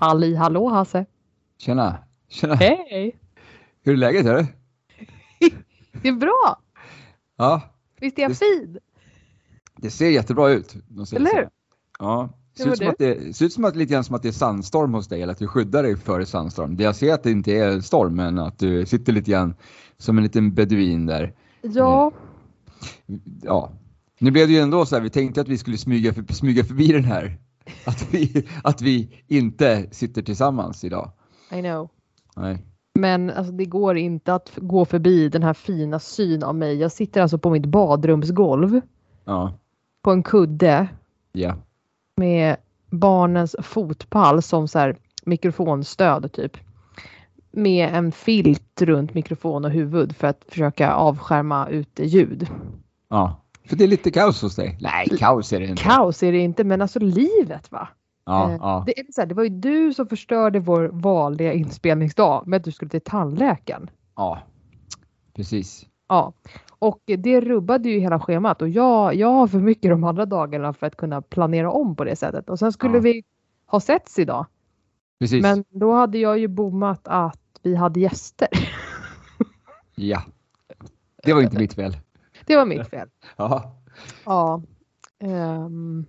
Halli hallå Hasse! Tjena! Tjena! Hej! Hur är läget? Är det? det är bra! Ja. Visst är jag fin? Det ser jättebra ut. Eller hur? Ja. Det ser ut, som att det, ser ut som att, lite grann som att det är sandstorm hos dig, eller att du skyddar dig före sandstorm. Det jag ser att det inte är storm, men att du sitter lite grann som en liten beduin där. Ja. Ja. Nu blev det ju ändå så här, vi tänkte att vi skulle smyga, för, smyga förbi den här. Att vi, att vi inte sitter tillsammans idag. I know. Nej. Men alltså, det går inte att gå förbi den här fina syn av mig. Jag sitter alltså på mitt badrumsgolv. Ja. På en kudde. Ja. Med barnens fotpall som så här mikrofonstöd typ. Med en filt runt mikrofon och huvud för att försöka avskärma uteljud. Ja. För det är lite kaos hos dig. Nej, kaos är det inte. Kaos är det inte, men alltså livet va? Ja, eh, ja. Det, är så här, det var ju du som förstörde vår vanliga inspelningsdag med att du skulle till tandläkaren. ja. Precis. Ja, och det rubbade ju hela schemat och jag, jag har för mycket de andra dagarna för att kunna planera om på det sättet. Och sen skulle Ja. vi ha setts idag. Precis. Men då hade jag ju bommat att vi hade gäster. Ja. Det var inte mitt fel. Det var mitt fel. Ja. Ja. Ehm,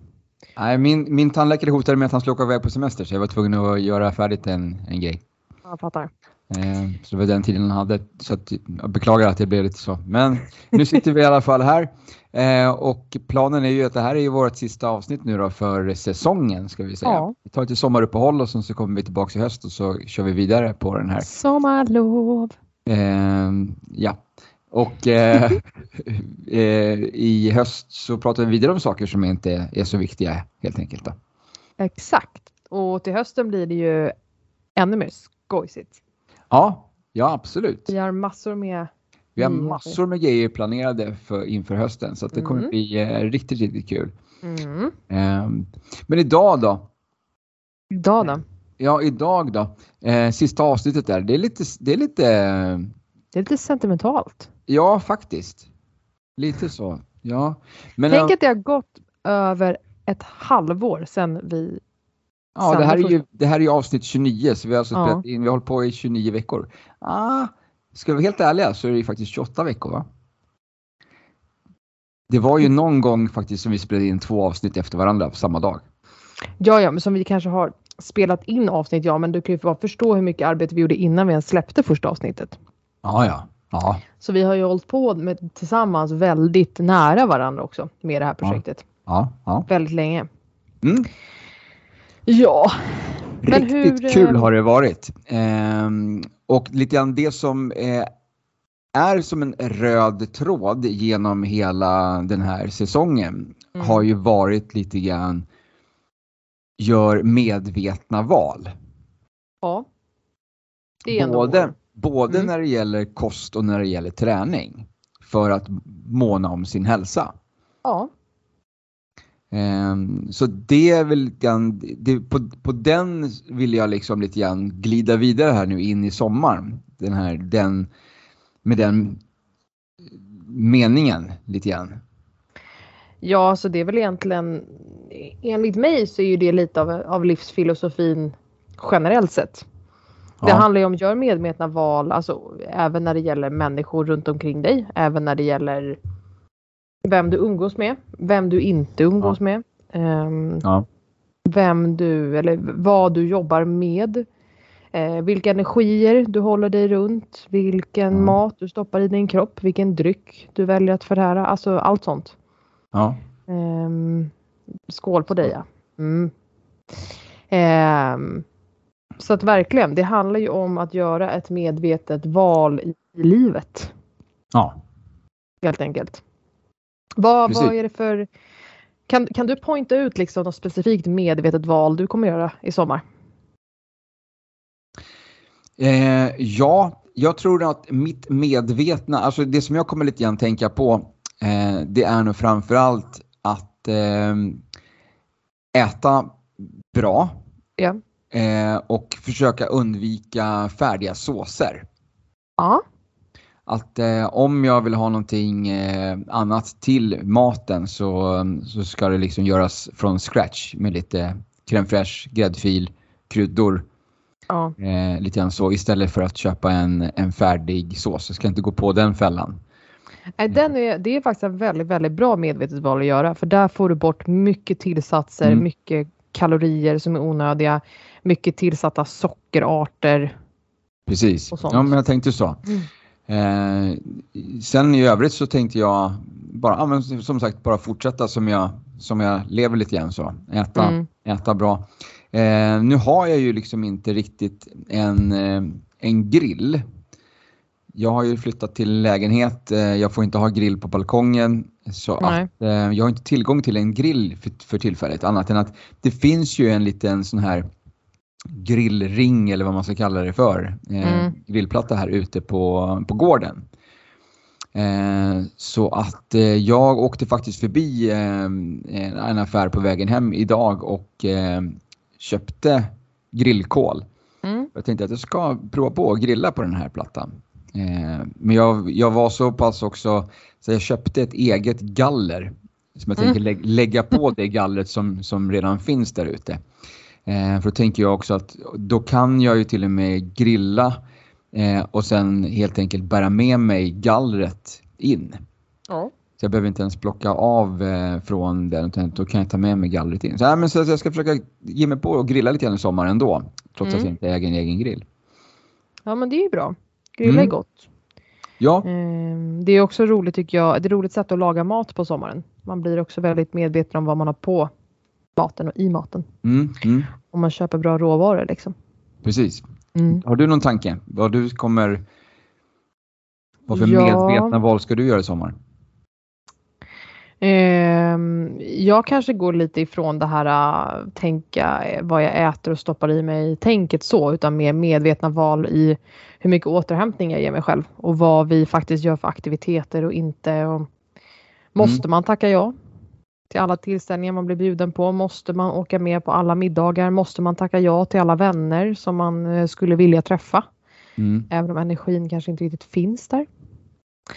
Nej, min, min tandläkare hotade med att han skulle åka iväg på semester så jag var tvungen att göra färdigt en, en grej. jag fattar. Eh, så det var den tiden han hade. Så att, jag beklagar att det blev lite så. Men nu sitter vi i alla fall här. Eh, och planen är ju att det här är ju vårt sista avsnitt nu då för säsongen ska vi säga. Ja. Vi tar lite sommaruppehåll och sen så kommer vi tillbaka i höst och så kör vi vidare på den här. Sommarlov. Ja. Och eh, eh, i höst så pratar vi vidare om saker som inte är så viktiga helt enkelt. Då. Exakt. Och till hösten blir det ju ännu mer skojsigt. Ja, ja absolut. Vi har massor med Vi har massor med grejer planerade för, inför hösten så det kommer Mm. bli eh, riktigt, riktigt kul. Mm. Ehm, men idag då? Idag då? Ja, idag då? Eh, sista avsnittet där. Det är lite, det är lite, Det är lite sentimentalt. ja faktiskt. Lite så. Ja. Men Tänk eh, att det har gått över ett halvår sedan vi... ja, det här är ju det här är ju avsnitt 29 så vi har alltså Ja. spelat in, vi har hållit på i 29 veckor. Ah, ska vi vara helt ärliga så är det ju faktiskt 28 veckor va? Det var ju någon gång faktiskt som vi spelade in två avsnitt efter varandra på samma dag. Ja, ja, men som vi kanske har spelat in avsnitt, ja, men du kan ju bara förstå hur mycket arbete vi gjorde innan vi ens släppte första avsnittet. Ja, ja. Ja, Så vi har ju hållit på med tillsammans väldigt nära varandra också med det här projektet. ja, ja. Väldigt länge. Mm. Ja, Riktigt hur, kul eh, har det varit. Ehm, och lite grann det som eh, är som en röd tråd genom hela den här säsongen Mm. har ju varit lite grann gör medvetna val. ja. Det är ändå Både, både Mm. när det gäller kost och när det gäller träning. För att måna om sin hälsa. Ja, Ehm, Så det är väl det, på, på den vill jag liksom lite grann glida vidare här nu in i sommaren. Den här, den, med den meningen lite grann. ja, så det är väl egentligen enligt mig så är ju det lite av, av livsfilosofin generellt sett. Det Ja. handlar ju om gör medvetna val, alltså även när det gäller människor runt omkring dig, även när det gäller vem du umgås med, vem du inte umgås med, ehm, Ja. vem du eller vad du jobbar med, eh, vilka energier du håller dig runt, vilken Mm. mat du stoppar i din kropp, vilken dryck du väljer att förtära, alltså allt sånt. Ja. Ehm, skål på dig ja. Mm. Ehm, så att verkligen, det handlar ju om att göra ett medvetet val i, livet. ja. Helt enkelt. Vad, vad är det för... Kan, kan du poängta ut liksom något specifikt medvetet val du kommer göra i sommar? Eh, ja, jag tror att mitt medvetna, alltså det som jag kommer lite grann tänka på, eh, det är nog framförallt att eh, äta bra. Ja. Eh, och försöka undvika färdiga såser. Ja. Att eh, om jag vill ha någonting eh, annat till maten så, så ska det liksom göras från scratch med lite crème fraîche, gräddfil, kryddor. Ja. Eh, lite grann så istället för att köpa en, en färdig sås. Jag ska inte gå på den fällan. Nej, den är, det är faktiskt ett väldigt, väldigt bra medvetet val att göra för där får du bort mycket tillsatser, mm. mycket kalorier som är onödiga, mycket tillsatta sockerarter. Precis, ja men jag tänkte så. Mm. Eh, sen i övrigt så tänkte jag bara, ja, men som sagt, bara fortsätta som jag, som jag lever lite grann så. Äta, mm. äta bra. Eh, nu har jag ju liksom inte riktigt en, eh, en grill. Jag har ju flyttat till lägenhet, eh, jag får inte ha grill på balkongen. Så Nej. att, eh, jag har inte tillgång till en grill för, för tillfället annat än att det finns ju en liten sån här grillring eller vad man ska kalla det för. Eh, mm. Grillplatta här ute på, på gården. Eh, så att eh, jag åkte faktiskt förbi en affär på vägen hem idag och köpte grillkol. Mm. Jag tänkte att jag ska prova på att grilla på den här plattan. Men jag, jag var så pass också så jag köpte ett eget galler som jag tänker mm. lä lägga på det gallret som, som redan finns där ute. Eh, för då tänker jag också att då kan jag ju till och med grilla eh, och sen helt enkelt bära med mig gallret in. Ja. Så jag behöver inte ens plocka av eh, från den utan då kan jag ta med mig gallret in. Så, äh, men så, så jag ska försöka ge mig på och grilla lite grann i sommar ändå. Trots mm. att jag inte äger en egen grill. Ja men det är ju bra. Grilla mm. är gott. Ja. Ehm, det är också roligt tycker jag. Det är ett roligt sätt att laga mat på sommaren. Man blir också väldigt medveten om vad man har på maten och i maten. Mm, mm. Om man köper bra råvaror liksom. Precis. Mm. Har du någon tanke? Vad du kommer... Vad för ja. medvetna val ska du göra i sommar? Um, jag kanske går lite ifrån det här uh, tänka vad jag äter och stoppar i mig tänket så utan mer medvetna val i hur mycket återhämtning jag ger mig själv och vad vi faktiskt gör för aktiviteter och inte. Och måste mm. man tacka ja till alla tillställningar man blir bjuden på? Måste man åka med på alla middagar? Måste man tacka ja till alla vänner som man eh, skulle vilja träffa? Mm. Även om energin kanske inte riktigt finns där.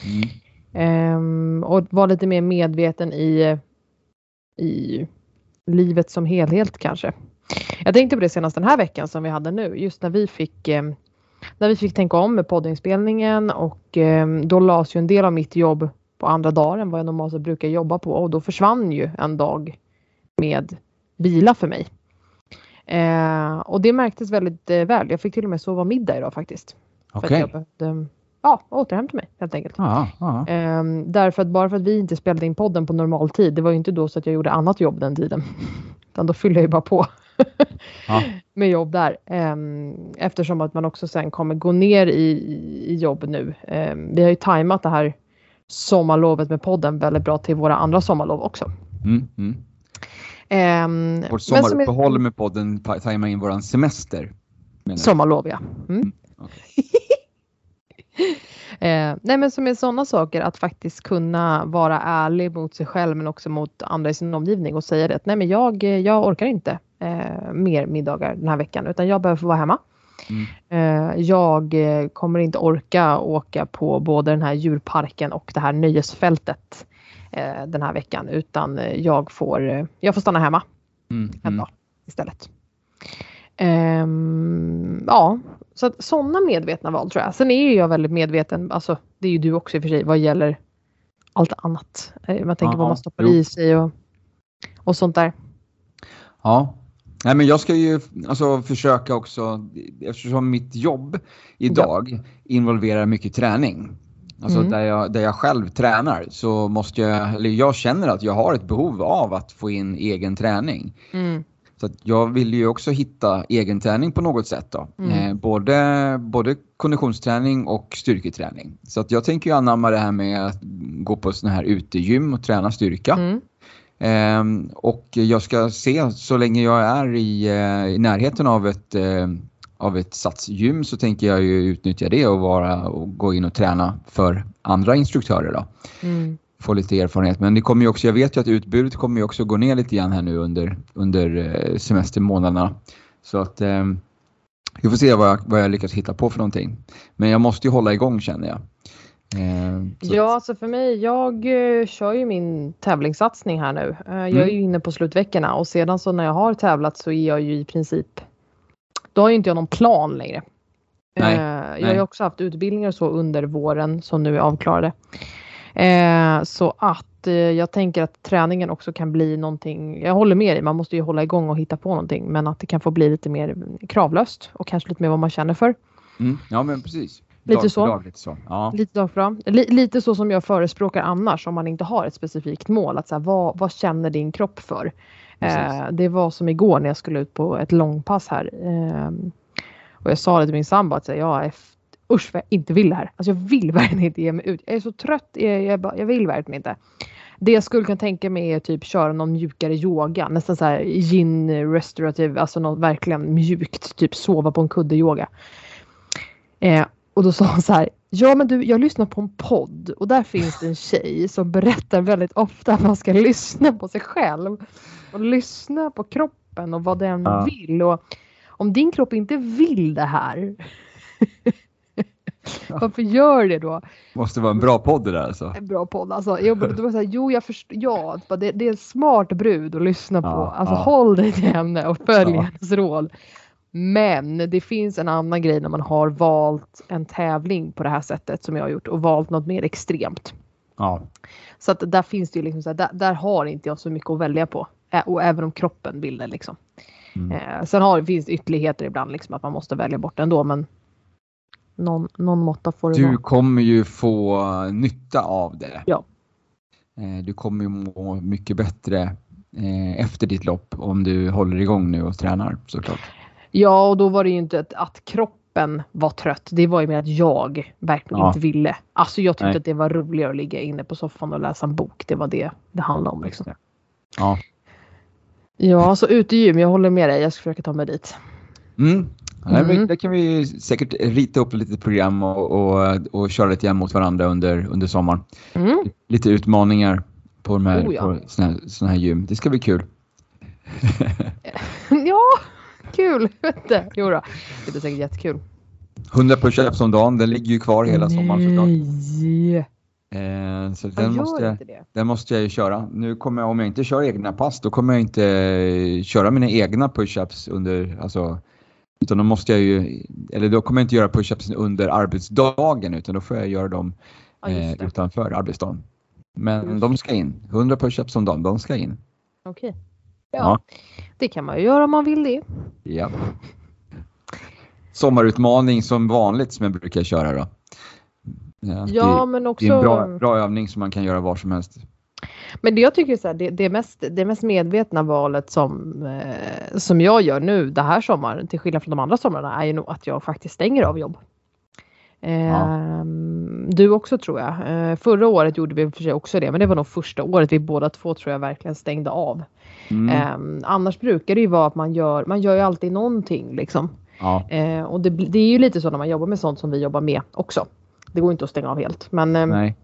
Mm. Um, och vara lite mer medveten i, i livet som helhet kanske. Jag tänkte på det senast den här veckan som vi hade nu, just när vi fick eh, när vi fick tänka om med poddinspelningen och eh, då lades ju en del av mitt jobb på andra dagar än vad jag normalt brukar jobba på och då försvann ju en dag med vila för mig. Eh, och det märktes väldigt eh, väl. Jag fick till och med sova middag idag faktiskt. Okej. Okay. ja, återhämta mig helt enkelt. Aha. Eh, därför att bara för att vi inte spelade in podden på normal tid, det var ju inte då så att jag gjorde annat jobb den tiden. Utan då fyllde jag ju bara på ja. med jobb där. Ehm, eftersom att man också sen kommer gå ner i, i jobb nu. Ehm, vi har ju tajmat det här sommarlovet med podden väldigt bra till våra andra sommarlov också. Mm, mm. Um, Vårt sommaruppehåll är... med podden tajmar in våran semester. Sommarlov ja. Mm. mm okay. eh, nej men som är sådana saker att faktiskt kunna vara ärlig mot sig själv men också mot andra i sin omgivning och säga det att nej men jag, jag orkar inte eh, mer middagar den här veckan utan jag behöver få vara hemma. Mm. Jag eh, kommer inte orka åka på både den här djurparken och det här nöjesfältet eh, den här veckan utan jag får, jag får stanna hemma mm. en dag istället. Um, ja, så att sådana medvetna val tror jag. Sen är jag väldigt medveten, alltså det är ju du också i och för sig, vad gäller allt annat. Man tänker Aha, vad man stoppar jo. i sig och, och sånt där. Ja, Nej, men jag ska ju alltså, försöka också, eftersom mitt jobb idag ja. involverar mycket träning. Alltså mm. där, jag, där jag själv tränar så måste jag, eller jag känner att jag har ett behov av att få in egen träning. Mm. Så jag vill ju också hitta egen träning på något sätt då. Mm. Eh, både, både konditionsträning och styrketräning. Så att jag tänker ju anamma det här med att gå på såna här utegym och träna styrka. Mm. Ehm, och jag ska se så länge jag är i, eh, i närheten av ett, eh, av ett satsgym så tänker jag ju utnyttja det och, vara, och gå in och träna för andra instruktörer då. Mm. Få lite erfarenhet. Men det kommer också, jag vet ju att utbudet kommer ju också gå ner lite grann här nu under, under eh, semestermånaderna. Så att eh, vi får se vad jag, vad jag lyckas hitta på för någonting. Men jag måste ju hålla igång känner jag. Eh, så Ja, alltså för mig, jag eh, kör ju min tävlingssatsning här nu. Eh, jag är Mm. ju inne på slutveckorna och sedan så när jag har tävlat så är jag ju i princip, då har ju inte jag någon plan längre. Nej, jag har ju också haft utbildningar så under våren som nu är avklarade. Så att jag tänker att träningen också kan bli någonting, jag håller med dig, man måste ju hålla igång och hitta på någonting, men att det kan få bli lite mer kravlöst och kanske lite mer vad man känner för. Mm, ja men precis. Lite så. Dag, lite så. Ja. Lite dag för dag. Li- lite så som jag förespråkar annars om man inte har ett specifikt mål. Att så här, vad, vad känner din kropp för? Eh, det var som igår när jag skulle ut på ett långpass här. Eh, och jag sa det till min sambo att här, jag är usch vad jag inte vill det här. Alltså jag vill verkligen inte ge mig ut. Jag är så trött. Jag, jag, jag vill verkligen inte. Det jag skulle kunna tänka mig är typ köra någon mjukare yoga. Nästan så här yin restorative, alltså något verkligen mjukt. Typ sova på en kudde yoga. Eh, och då sa hon så här. Ja men du, jag lyssnar på en podd och där finns det en tjej som berättar väldigt ofta att man ska lyssna på sig själv. Och lyssna på kroppen och vad den Ja. vill. Och om din kropp inte vill det här. varför gör det då? Måste vara en bra podd det där alltså. En bra podd alltså. Jag, då var så här, jo jag förstår, ja det, det är en smart brud att lyssna på. Ja, alltså ja. håll dig till henne och följ hennes råd. Men det finns en annan grej när man har valt en tävling på det här sättet som jag har gjort och valt något mer extremt. Ja. Så att där finns det ju liksom så här, där, där har inte jag så mycket att välja på. Och även om kroppen vill det liksom. Mm. Eh, sen har, finns det ytterligheter ibland liksom att man måste välja bort ändå men någon, någon måtta får det Du vara. kommer ju få nytta av det. Ja. Eh, Du kommer ju må mycket bättre eh, efter ditt lopp om du håller igång nu och tränar såklart. Ja och då var det ju inte att, att kroppen var trött. Det var ju mer att jag verkligen Ja. inte ville. Alltså jag tyckte Nej. att det var roligare att ligga inne på soffan och läsa en bok. Det var det det handlade om. Liksom. Ja. Ja, så utegym. Jag håller med dig. Jag ska försöka ta mig dit. Mm. Nej, Mm. Där kan vi säkert rita upp lite program och, och, och köra lite grann mot varandra under, under sommaren. Mm. Lite utmaningar på, de här, Oh, ja. på såna, här, såna här gym. Det ska bli kul. Ja, kul. Jo då. Det blir säkert jättekul. 100 push-ups om dagen, den ligger ju kvar hela sommaren såklart. Eh, så Jag den måste, jag, den måste jag ju köra. Nu kommer jag, om jag inte kör egna pass, då kommer jag inte eh, köra mina egna push-ups under, alltså, utan då måste jag ju, eller då kommer jag inte göra push-ups under arbetsdagen, utan då får jag göra dem eh, utanför arbetsdagen. Men de ska in. 100 push-ups om dagen, de ska in. Okej. Ja. Ja. Det kan man ju göra om man vill det. Ja. Sommarutmaning som vanligt som jag brukar köra då. Ja, Ja, det, men också. det är en bra, bra övning som man kan göra var som helst. Men det jag tycker så här, det, det, mest, det mest medvetna valet som, eh, som jag gör nu det här sommaren, till skillnad från de andra somrarna, är ju nog att jag faktiskt stänger av jobb. Eh, Du också tror jag. Eh, förra året gjorde vi för sig också det, men det var nog första året vi båda två tror jag verkligen stängde av. Mm. Eh, annars brukar det ju vara att man gör, man gör ju alltid någonting liksom. Ja, Eh, och det, det är ju lite så när man jobbar med sånt som vi jobbar med också. Det går inte att stänga av helt. Men, eh, nej.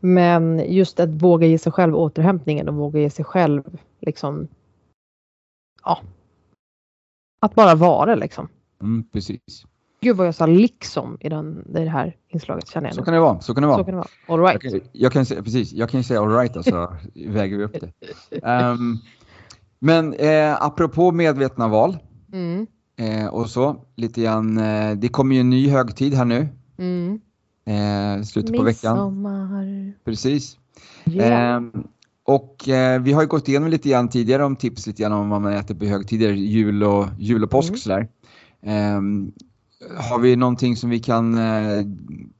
men just att våga ge sig själv återhämtningen och våga ge sig själv liksom. Ja. Att bara vara liksom. Mm, precis. Gud vad jag sa liksom i, den, i det här inslaget känner jag Så kan det vara. Så kan det vara. Så kan det vara. All right. Jag kan, jag kan säga, precis, jag kan ju säga all right alltså, väger vi upp det. Ehm, men eh, apropå medvetna val Mm. eh, och så, lite grann, eh, det kommer ju en ny högtid här nu, Mm. eh, slutet på veckan. Midsommar. Precis. Yeah. Ehm, och eh, vi har ju gått igenom lite grann tidigare om tips lite grann om vad man äter på högtider, jul och, jul och påsk Mm. sådär. Har vi någonting som vi kan eh,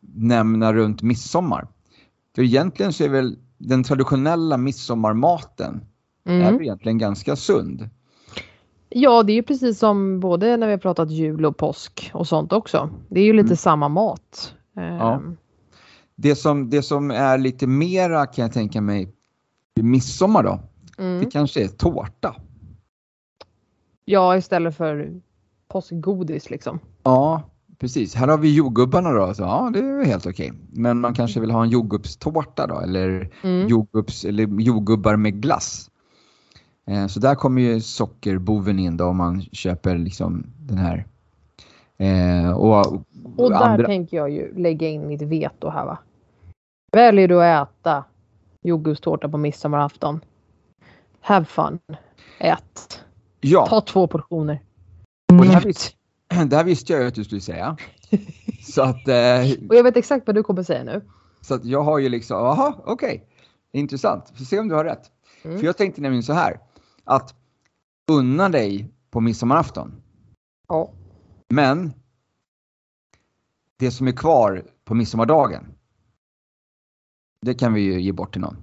nämna runt midsommar? För egentligen så är väl den traditionella midsommarmaten är Mm. egentligen ganska sund. Ja, det är ju precis som både när vi har pratat jul och påsk och sånt också. Det är ju lite Mm. samma mat. Ja. Ehm, Det som, det som är lite mera kan jag tänka mig midsommar då, Mm. det kanske är tårta. Ja, istället för påskgodis liksom. Ja, precis. Här har vi jordgubbarna då, så ja det är helt okej. Men man kanske vill ha en jordgubbstårta då eller, Mm. jordgubbs, eller jordgubbar med glass. Eh, så där kommer ju sockerboven in då om man köper liksom den här. Eh, och, Och där andra, tänker jag ju lägga in mitt veto här va. Väljer du att äta jordgubbstårta på midsommarafton. Have fun. Ät. ja, Ta två portioner. Och här. det här visste jag ju att du skulle säga. Så att, eh, Och jag vet exakt vad du kommer säga nu. så att jag har ju liksom, jaha, okej. Intressant, får se om du har rätt. Mm. För jag tänkte nämligen så här, att unna dig på midsommarafton. Ja. Men det som är kvar på midsommardagen, det kan vi ju ge bort till någon.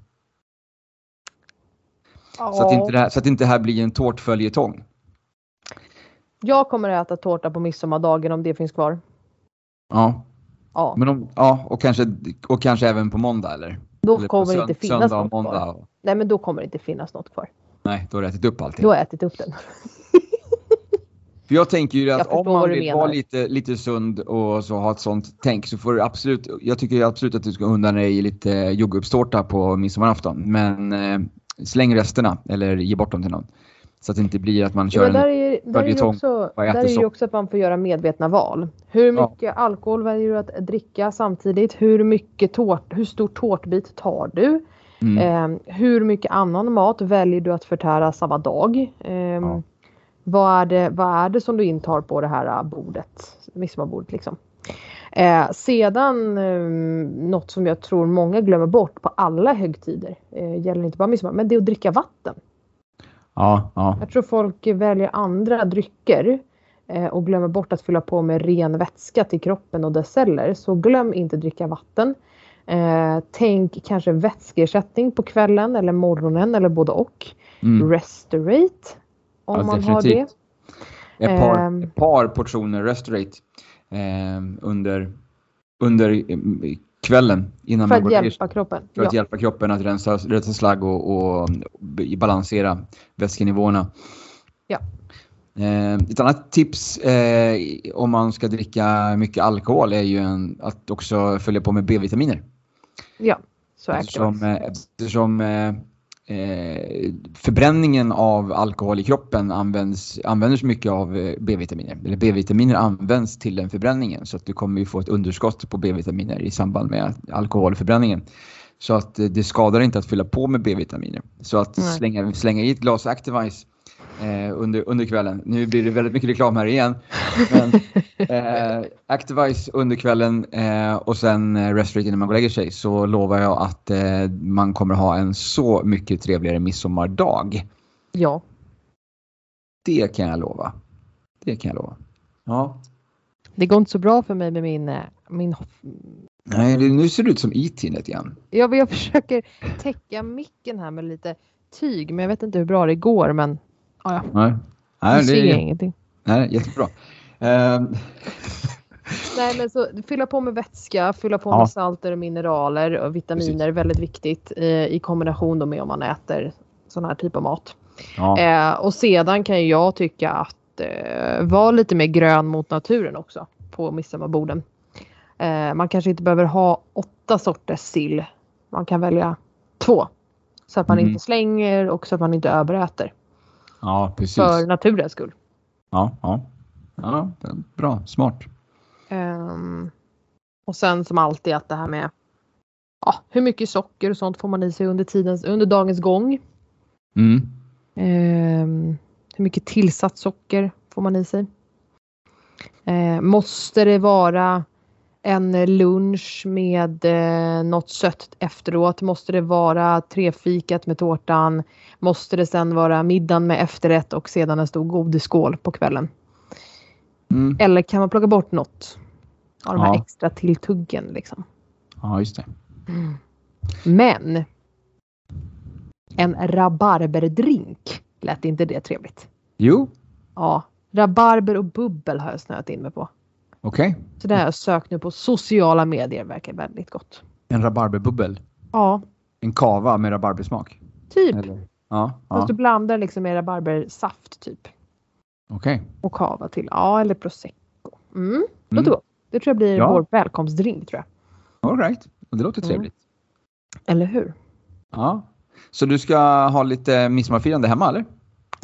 Så, att inte det här, så att inte det här blir en tårtföljetong. Jag kommer att äta tårta på midsommardagen om det finns kvar. Ja, Ja, men om, ja och, kanske, och kanske även på måndag eller? då eller kommer det inte finnas något måndag. kvar. Nej, men då kommer det inte finnas något kvar. Nej, då har du ätit upp allting. Du har ätit upp den. För jag tänker ju Jag att om man vill vara lite, lite sund och så ha ett sånt tänk så får du absolut, jag tycker ju absolut att du ska undan dig lite jordgubbstårta på midsommarafton. Men eh, släng resterna eller ge bort dem till någon. Så att det inte blir att man Ja, kör men där en... är, ju följetong också, där är ju socker. också att man får göra medvetna val. Hur Ja. mycket alkohol väljer du att dricka samtidigt? Hur mycket tårt, hur stor tårtbit tar du? Mm, Eh, hur mycket annan mat väljer du att förtära samma dag? Eh, Ja. vad, är det, vad är det som du intar på det här eh, bordet? Midsommarbordet liksom. Eh, sedan eh, något som jag tror många glömmer bort på alla högtider. Eh, gäller inte bara midsommar, men det är att dricka vatten. Ja, ja, Jag tror folk väljer andra drycker eh, och glömmer bort att fylla på med ren vätska till kroppen och dess celler. Så glöm inte dricka vatten. Eh, tänk kanske vätskeersättning på kvällen eller morgonen eller både och. mm. Restorate om Ja, man har det. definitivt. Ett par, Ehm. ett par portioner Restorate eh, under, under eh, kvällen innan För man att går ner hjälpa kroppen. för att Ja. hjälpa kroppen att rensa, rensa slagg och, och balansera vätskenivåerna. Ja. Eh, ett annat tips eh, om man ska dricka mycket alkohol är ju en, att också följa på med B-vitaminer. ja, så är Eftersom, det. eh, eftersom eh, förbränningen av alkohol i kroppen används, använder mycket av eh, B-vitaminer. Eller B-vitaminer används till den förbränningen så att du kommer ju få ett underskott på B-vitaminer i samband med alkoholförbränningen. Så att eh, det skadar inte att fylla på med B-vitaminer. Så att slänga, slänga i ett glas Activise eh, under, under kvällen. Nu blir det väldigt mycket reklam här igen. Men, eh, Activise under kvällen eh, och sen eh, Restorate innan man går och lägger sig så lovar jag att eh, man kommer ha en så mycket trevligare midsommardag. Ja. Det kan jag lova. Det kan jag lova. Ja. Det går inte så bra för mig med min, eh, min Nej, det, nu ser det ut som IT lite grann. jag, jag försöker täcka micken här med lite tyg men jag vet inte hur bra det går men ja, ja. Nej, nej, ser det, är- ingenting. nej jättebra. Ehm, Nej men så fylla på med vätska, fylla på Ja. med salter och mineraler och vitaminer, väldigt viktigt eh, i kombination med om man äter sån här typ av mat. ja. Eh, och sedan kan jag tycka att eh, vara lite mer grön mot naturen också på midsommarborden. Eh, man kanske inte behöver ha åtta sorters sill. Man kan välja två. Så att man Mm. inte slänger och så att man inte överäter. Ja, precis. För naturens skull. Ja, ja. ja, bra, smart. Ehm, och sen som alltid att det här med ja, hur mycket socker och sånt får man i sig under, tidens, under dagens gång. Mm. Ehm, hur mycket tillsatt socker får man i sig? Ehm, måste det vara en lunch med eh, något sött efteråt? Måste det vara trefikat med tårtan? Måste det sen vara middagen med efterrätt och sedan en stor godisskål på kvällen? Mm. Eller kan man plocka bort något av de här Ja. extra tilltuggen liksom? Ja, just det. Men en rabarberdrink, lät inte det trevligt? Jo, Ja, rabarber och bubbel har jag snöat in mig på. Okej. Så det har jag sökt nu på sociala medier, verkar väldigt gott. En rabarberbubbel. Ja, En kava med rabarbersmak. typ. Eller? Ja. Fast ja. du blandar liksom med rabarbersaft typ. Okej. Och kava till. Ja, eller prosecco. Mm, Mm. låter gott. Det tror jag blir Ja. vår välkomstdrink tror jag. All right. Det låter Mm. trevligt. Eller hur? Ja. Så du ska ha lite midsommarfirande hemma eller?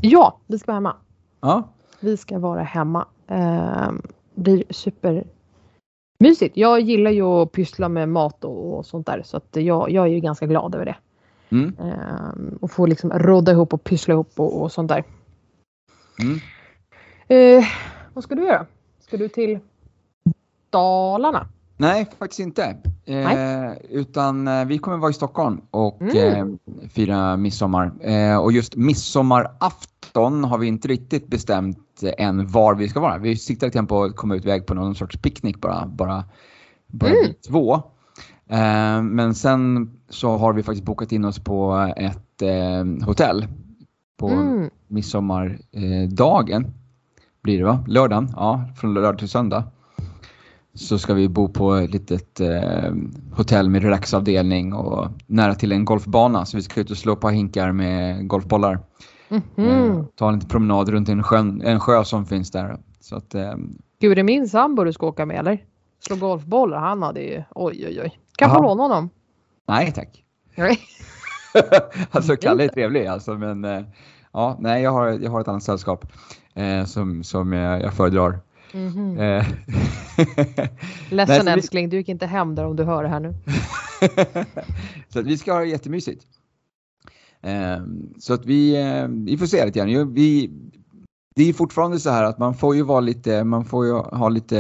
Ja, vi ska vara hemma. Ja. Vi ska vara hemma. Ehm, blir supermysigt. Jag gillar ju att pyssla med mat och, och sånt där så att jag, jag är ju ganska glad över det. Mm. Ehm, och få liksom rodda ihop och pyssla ihop och, och sånt där. Mm. Eh, vad ska du göra? Ska du till Dalarna? Nej, faktiskt inte. Eh, utan eh, vi kommer vara i Stockholm och Mm. eh, fira midsommar. Eh, och just midsommarafton har vi inte riktigt bestämt än var vi ska vara. Vi siktar lite på att komma ut iväg på någon sorts picknick bara. Bara, bara Mm. två. Eh, men sen så har vi faktiskt bokat in oss på ett eh, hotell på Mm. midsommardagen. Blir det va? Lördagen? Ja, från lördag till söndag. Så ska vi bo på ett litet eh, hotell med relaxavdelning och nära till en golfbana. Så vi ska ut och slå på hinkar med golfbollar. Mhm. Eh, ta en liten promenad runt en, sjön, en sjö som finns där. Så att, eh, Gud, är det min sambo du ska åka med eller? Slå golfbollar, han hade ju oj oj oj. Kan få Aha. låna honom. nej tack. Nej. alltså Kalle är trevlig alltså men eh, ja, nej jag har, jag har ett annat sällskap eh, som, som jag, jag föredrar. Mhm. Eh, Ledsen vi- älskling, du gick inte hem där om du hör det här nu. så vi ska ha det jättemysigt. Eh, så att vi, eh, vi får se lite grann. Vi, det är fortfarande så här att man får ju vara lite, man får ju ha lite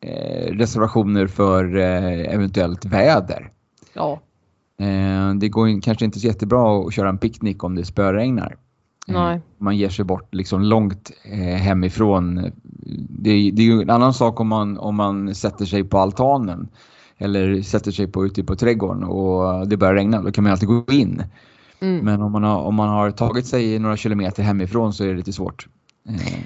eh, reservationer för eh, eventuellt väder. Ja, Eh, det går kanske inte så jättebra att köra en picknick om det spöregnar. Eh, Nej. Man ger sig bort liksom långt hemifrån. Det, är- det är ju en annan sak om man, om man sätter sig på altanen eller sätter sig på, ute på trädgården och det börjar regna. Då kan man alltid gå in. Mm. Men om man har, om man har tagit sig några kilometer hemifrån så är det lite svårt. Eh,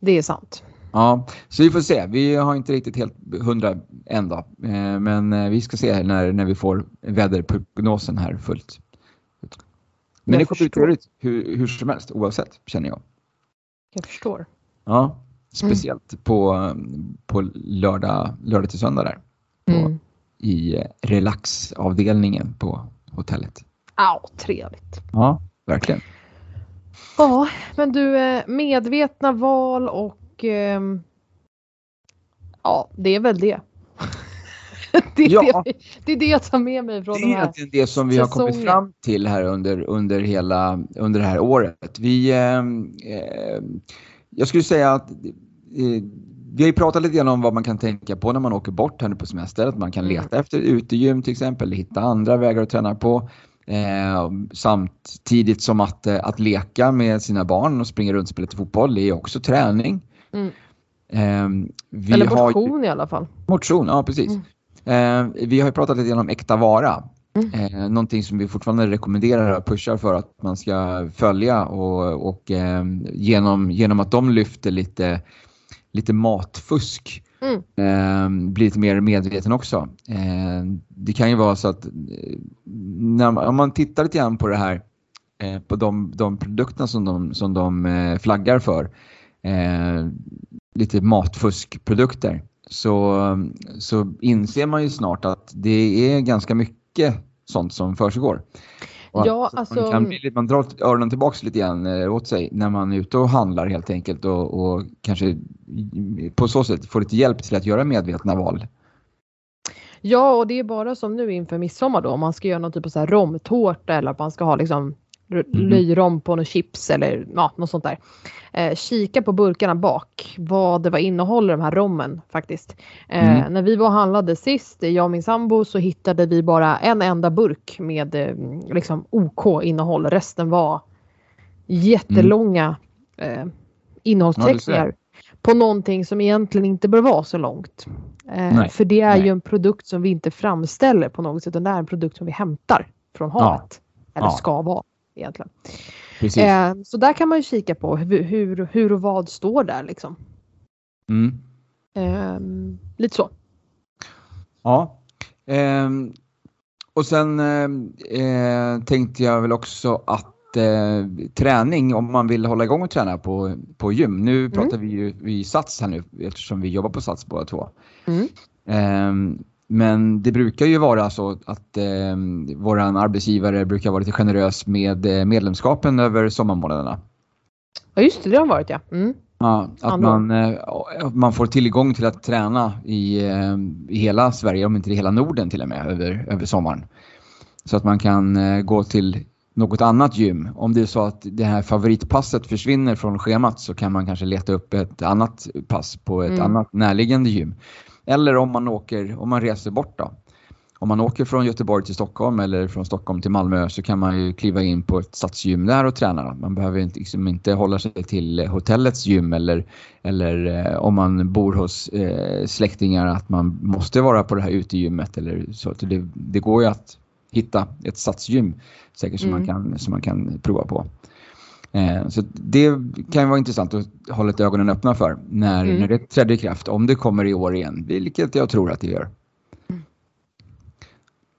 det är sant. Ja, så vi får se. Vi har inte riktigt helt hundra än då. Eh, Men eh, vi ska se när, när vi får väderprognosen här fullt. Men Jag det kommer bli trevligt hur, hur som helst oavsett känner jag. Jag förstår. Ja, speciellt på, på lördag, lördag till söndag där. På, Mm. I relaxavdelningen på hotellet. Au, trevligt. Ja, verkligen. Ja, men du, eh, medvetna val och ehm, ja, det är väl det. det, är Ja. det, det är det jag tar med mig från Det de är här. egentligen det som vi har kommit säsongen. fram till här under, under hela under det här året. Vi, eh, eh, jag skulle säga att eh, vi har ju pratat lite grann om vad man kan tänka på när man åker bort här nu på semester. Att man kan Mm. leta efter utegym till exempel, hitta andra vägar att träna på. Eh, samtidigt som att, eh, att leka med sina barn och springa runt och spela lite fotboll det är också träning. Mm. Eh, Eller har ju- motion i alla fall. Motion, ja precis. Eh, vi har ju pratat lite grann om äkta vara. Mm. Eh, någonting som vi fortfarande rekommenderar och pushar för att man ska följa och, och eh, genom, genom att de lyfter lite, lite matfusk Mm. eh, bli lite mer medveten också. Eh, det kan ju vara så att eh, när man, om man tittar lite grann på det här eh, på de, de produkterna som de, som de eh, flaggar för eh, lite matfuskprodukter så, så inser man ju snart att det är ganska mycket sånt som försiggår. Och Ja, alltså- man, kan man drar öronen tillbaks lite grann eh, åt sig när man är ute och handlar helt enkelt och, och kanske på så sätt får lite hjälp till att göra medvetna val. Ja, och det är bara som nu inför midsommar då om man ska göra någon typ av så här romtårta eller att man ska ha liksom r- Mhm. löjrom på något chips eller ja, något sånt där. Eh, kika på burkarna bak, vad det vad innehåller de här rommen faktiskt. Eh, Mm. När vi var och handlade sist, jag och min sambo, så hittade vi bara en enda burk med eh, liksom OK innehåll. Resten var jättelånga eh, innehållsförteckningar på någonting som egentligen inte bör vara så långt. Eh, för det är nej. ju en produkt som vi inte framställer på något sätt utan det är en produkt som vi hämtar från havet. Eller Ja. ska vara egentligen. Precis. Eh, så där kan man ju kika på hur, hur, hur och vad står där liksom. Mm. Eh, lite så. Ja. Ehm, och sen eh, tänkte jag väl också att eh, träning, om man vill hålla igång och träna på, på gym. Nu pratar vi ju vi Sats här nu eftersom vi jobbar på Sats båda två. Mm. Men det brukar ju vara så att eh, våran arbetsgivare brukar vara lite generös med eh, medlemskapen över sommarmånaderna. Ja just det, det har varit ja. Mm. Ja, att man, eh, man får tillgång till att träna i, eh, i hela Sverige, om inte i hela Norden till och med, över, över sommaren. Så att man kan gå till något annat gym. Om det är så att det här favoritpasset försvinner från schemat så kan man kanske leta upp ett annat pass på ett Mm. annat närliggande gym. Eller om man åker, om man reser bort då. Om man åker från Göteborg till Stockholm eller från Stockholm till Malmö så kan man ju kliva in på ett stadsgym där och träna. Man behöver inte, liksom inte hålla sig till hotellets gym eller, eller eh, om man bor hos eh, släktingar att man måste vara på det här utegymmet. Eller så. Det, det går ju att hitta ett stadsgym säkert som, man Mm. kan, som man kan prova på. Eh, så det kan ju vara intressant att hålla lite ögonen öppna för när, Mm. när det trädde i kraft, om det kommer i år igen, vilket jag tror att det gör.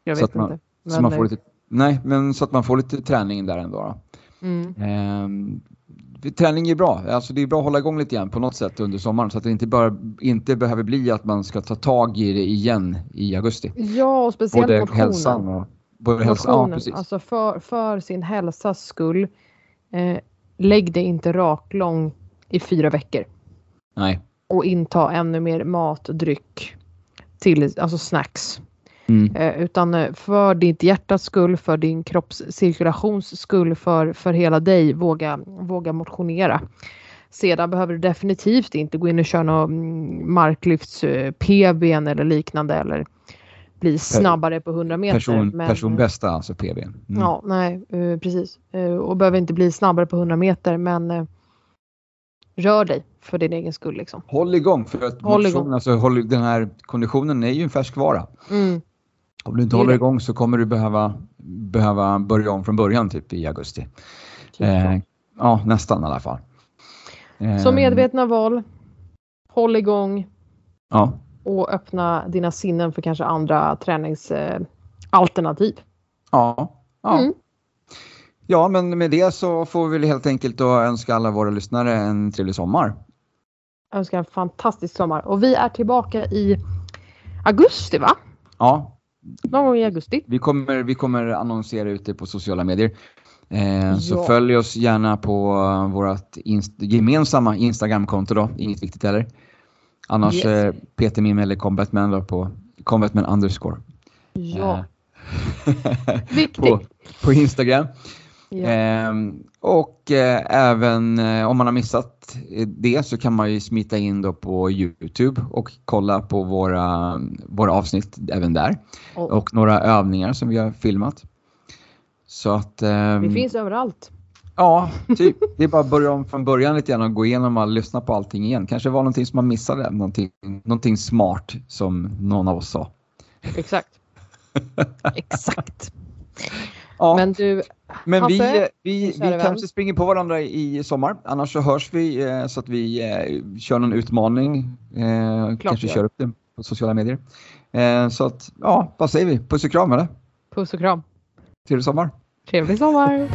Jag Så vet att man- inte. Så man får lite, nej, men så att man får lite träning där ändå. Då. mm. Ehm, träning är bra. Alltså det är bra att hålla igång lite grann på något sätt under sommaren så att det inte, bara, inte behöver bli att man ska ta tag i det igen i augusti. Ja, och speciellt Både motionen. hälsan och... Både hälsan, ja, Motionen, precis. alltså för, för sin hälsas skull. Eh, lägg dig inte raklång i fyra veckor. Nej. Och inta ännu mer mat och dryck. Till, alltså snacks. Mm. Eh, utan eh, för ditt hjärtas skull, för din kroppscirkulations skull, för, för hela dig, våga, våga motionera. Sedan behöver du definitivt inte gå in och köra någon mm, marklyfts eh, eller liknande eller bli snabbare på 100 meter. Person, men- personbästa, alltså PB. Mm. Ja, nej, eh, precis. Eh, och behöver inte bli snabbare på 100 meter men eh, rör dig för din egen skull liksom. Håll igång, för att Håll motion, igång. Alltså, håll, den här konditionen är ju en färskvara. Mm. Om du inte håller det. igång så kommer du behöva, behöva börja om från början typ i augusti. Typ Eh, ja, nästan i alla fall. Eh, så medvetna val, håll igång Ja, och öppna dina sinnen för kanske andra träningsalternativ. Alternativ. ja, ja. Mm. ja, men med det så får vi väl helt enkelt då önska alla våra lyssnare en trevlig sommar. Jag önskar en fantastisk sommar och vi är tillbaka i augusti va? Ja, Någon gång i augusti. vi kommer, vi kommer annonsera ut det på sociala medier. Eh, Så Ja. följ oss gärna på vårt inst- gemensamma Instagramkonto då, inget viktigt heller. Annars Yes. eh, Peter Mim eller Combatman på Combatman underscore. Ja, Eh, viktigt. på, på Instagram. Ja. Ehm, och eh, även eh, om man har missat eh, det så kan man ju smita in då på Youtube och kolla på våra, våra avsnitt även där. Och Och några övningar som vi har filmat. Så att... ehm, vi finns överallt. Ja, typ. Det är bara att börja om från början lite grann och gå igenom och lyssna på allting igen. Kanske var någonting som man missade, någonting, någonting smart som någon av oss sa. Exakt. Exakt. Ja. Men du, Men vi, Hasse, vi, vi vän. kanske springer på varandra i sommar. Annars så hörs vi eh, så att vi eh, kör någon utmaning. Eh, kanske vi kör upp det på sociala medier. Eh, så att, ja, vad säger vi? Puss och kram eller? puss och kram. Trevlig sommar! Trevlig sommar!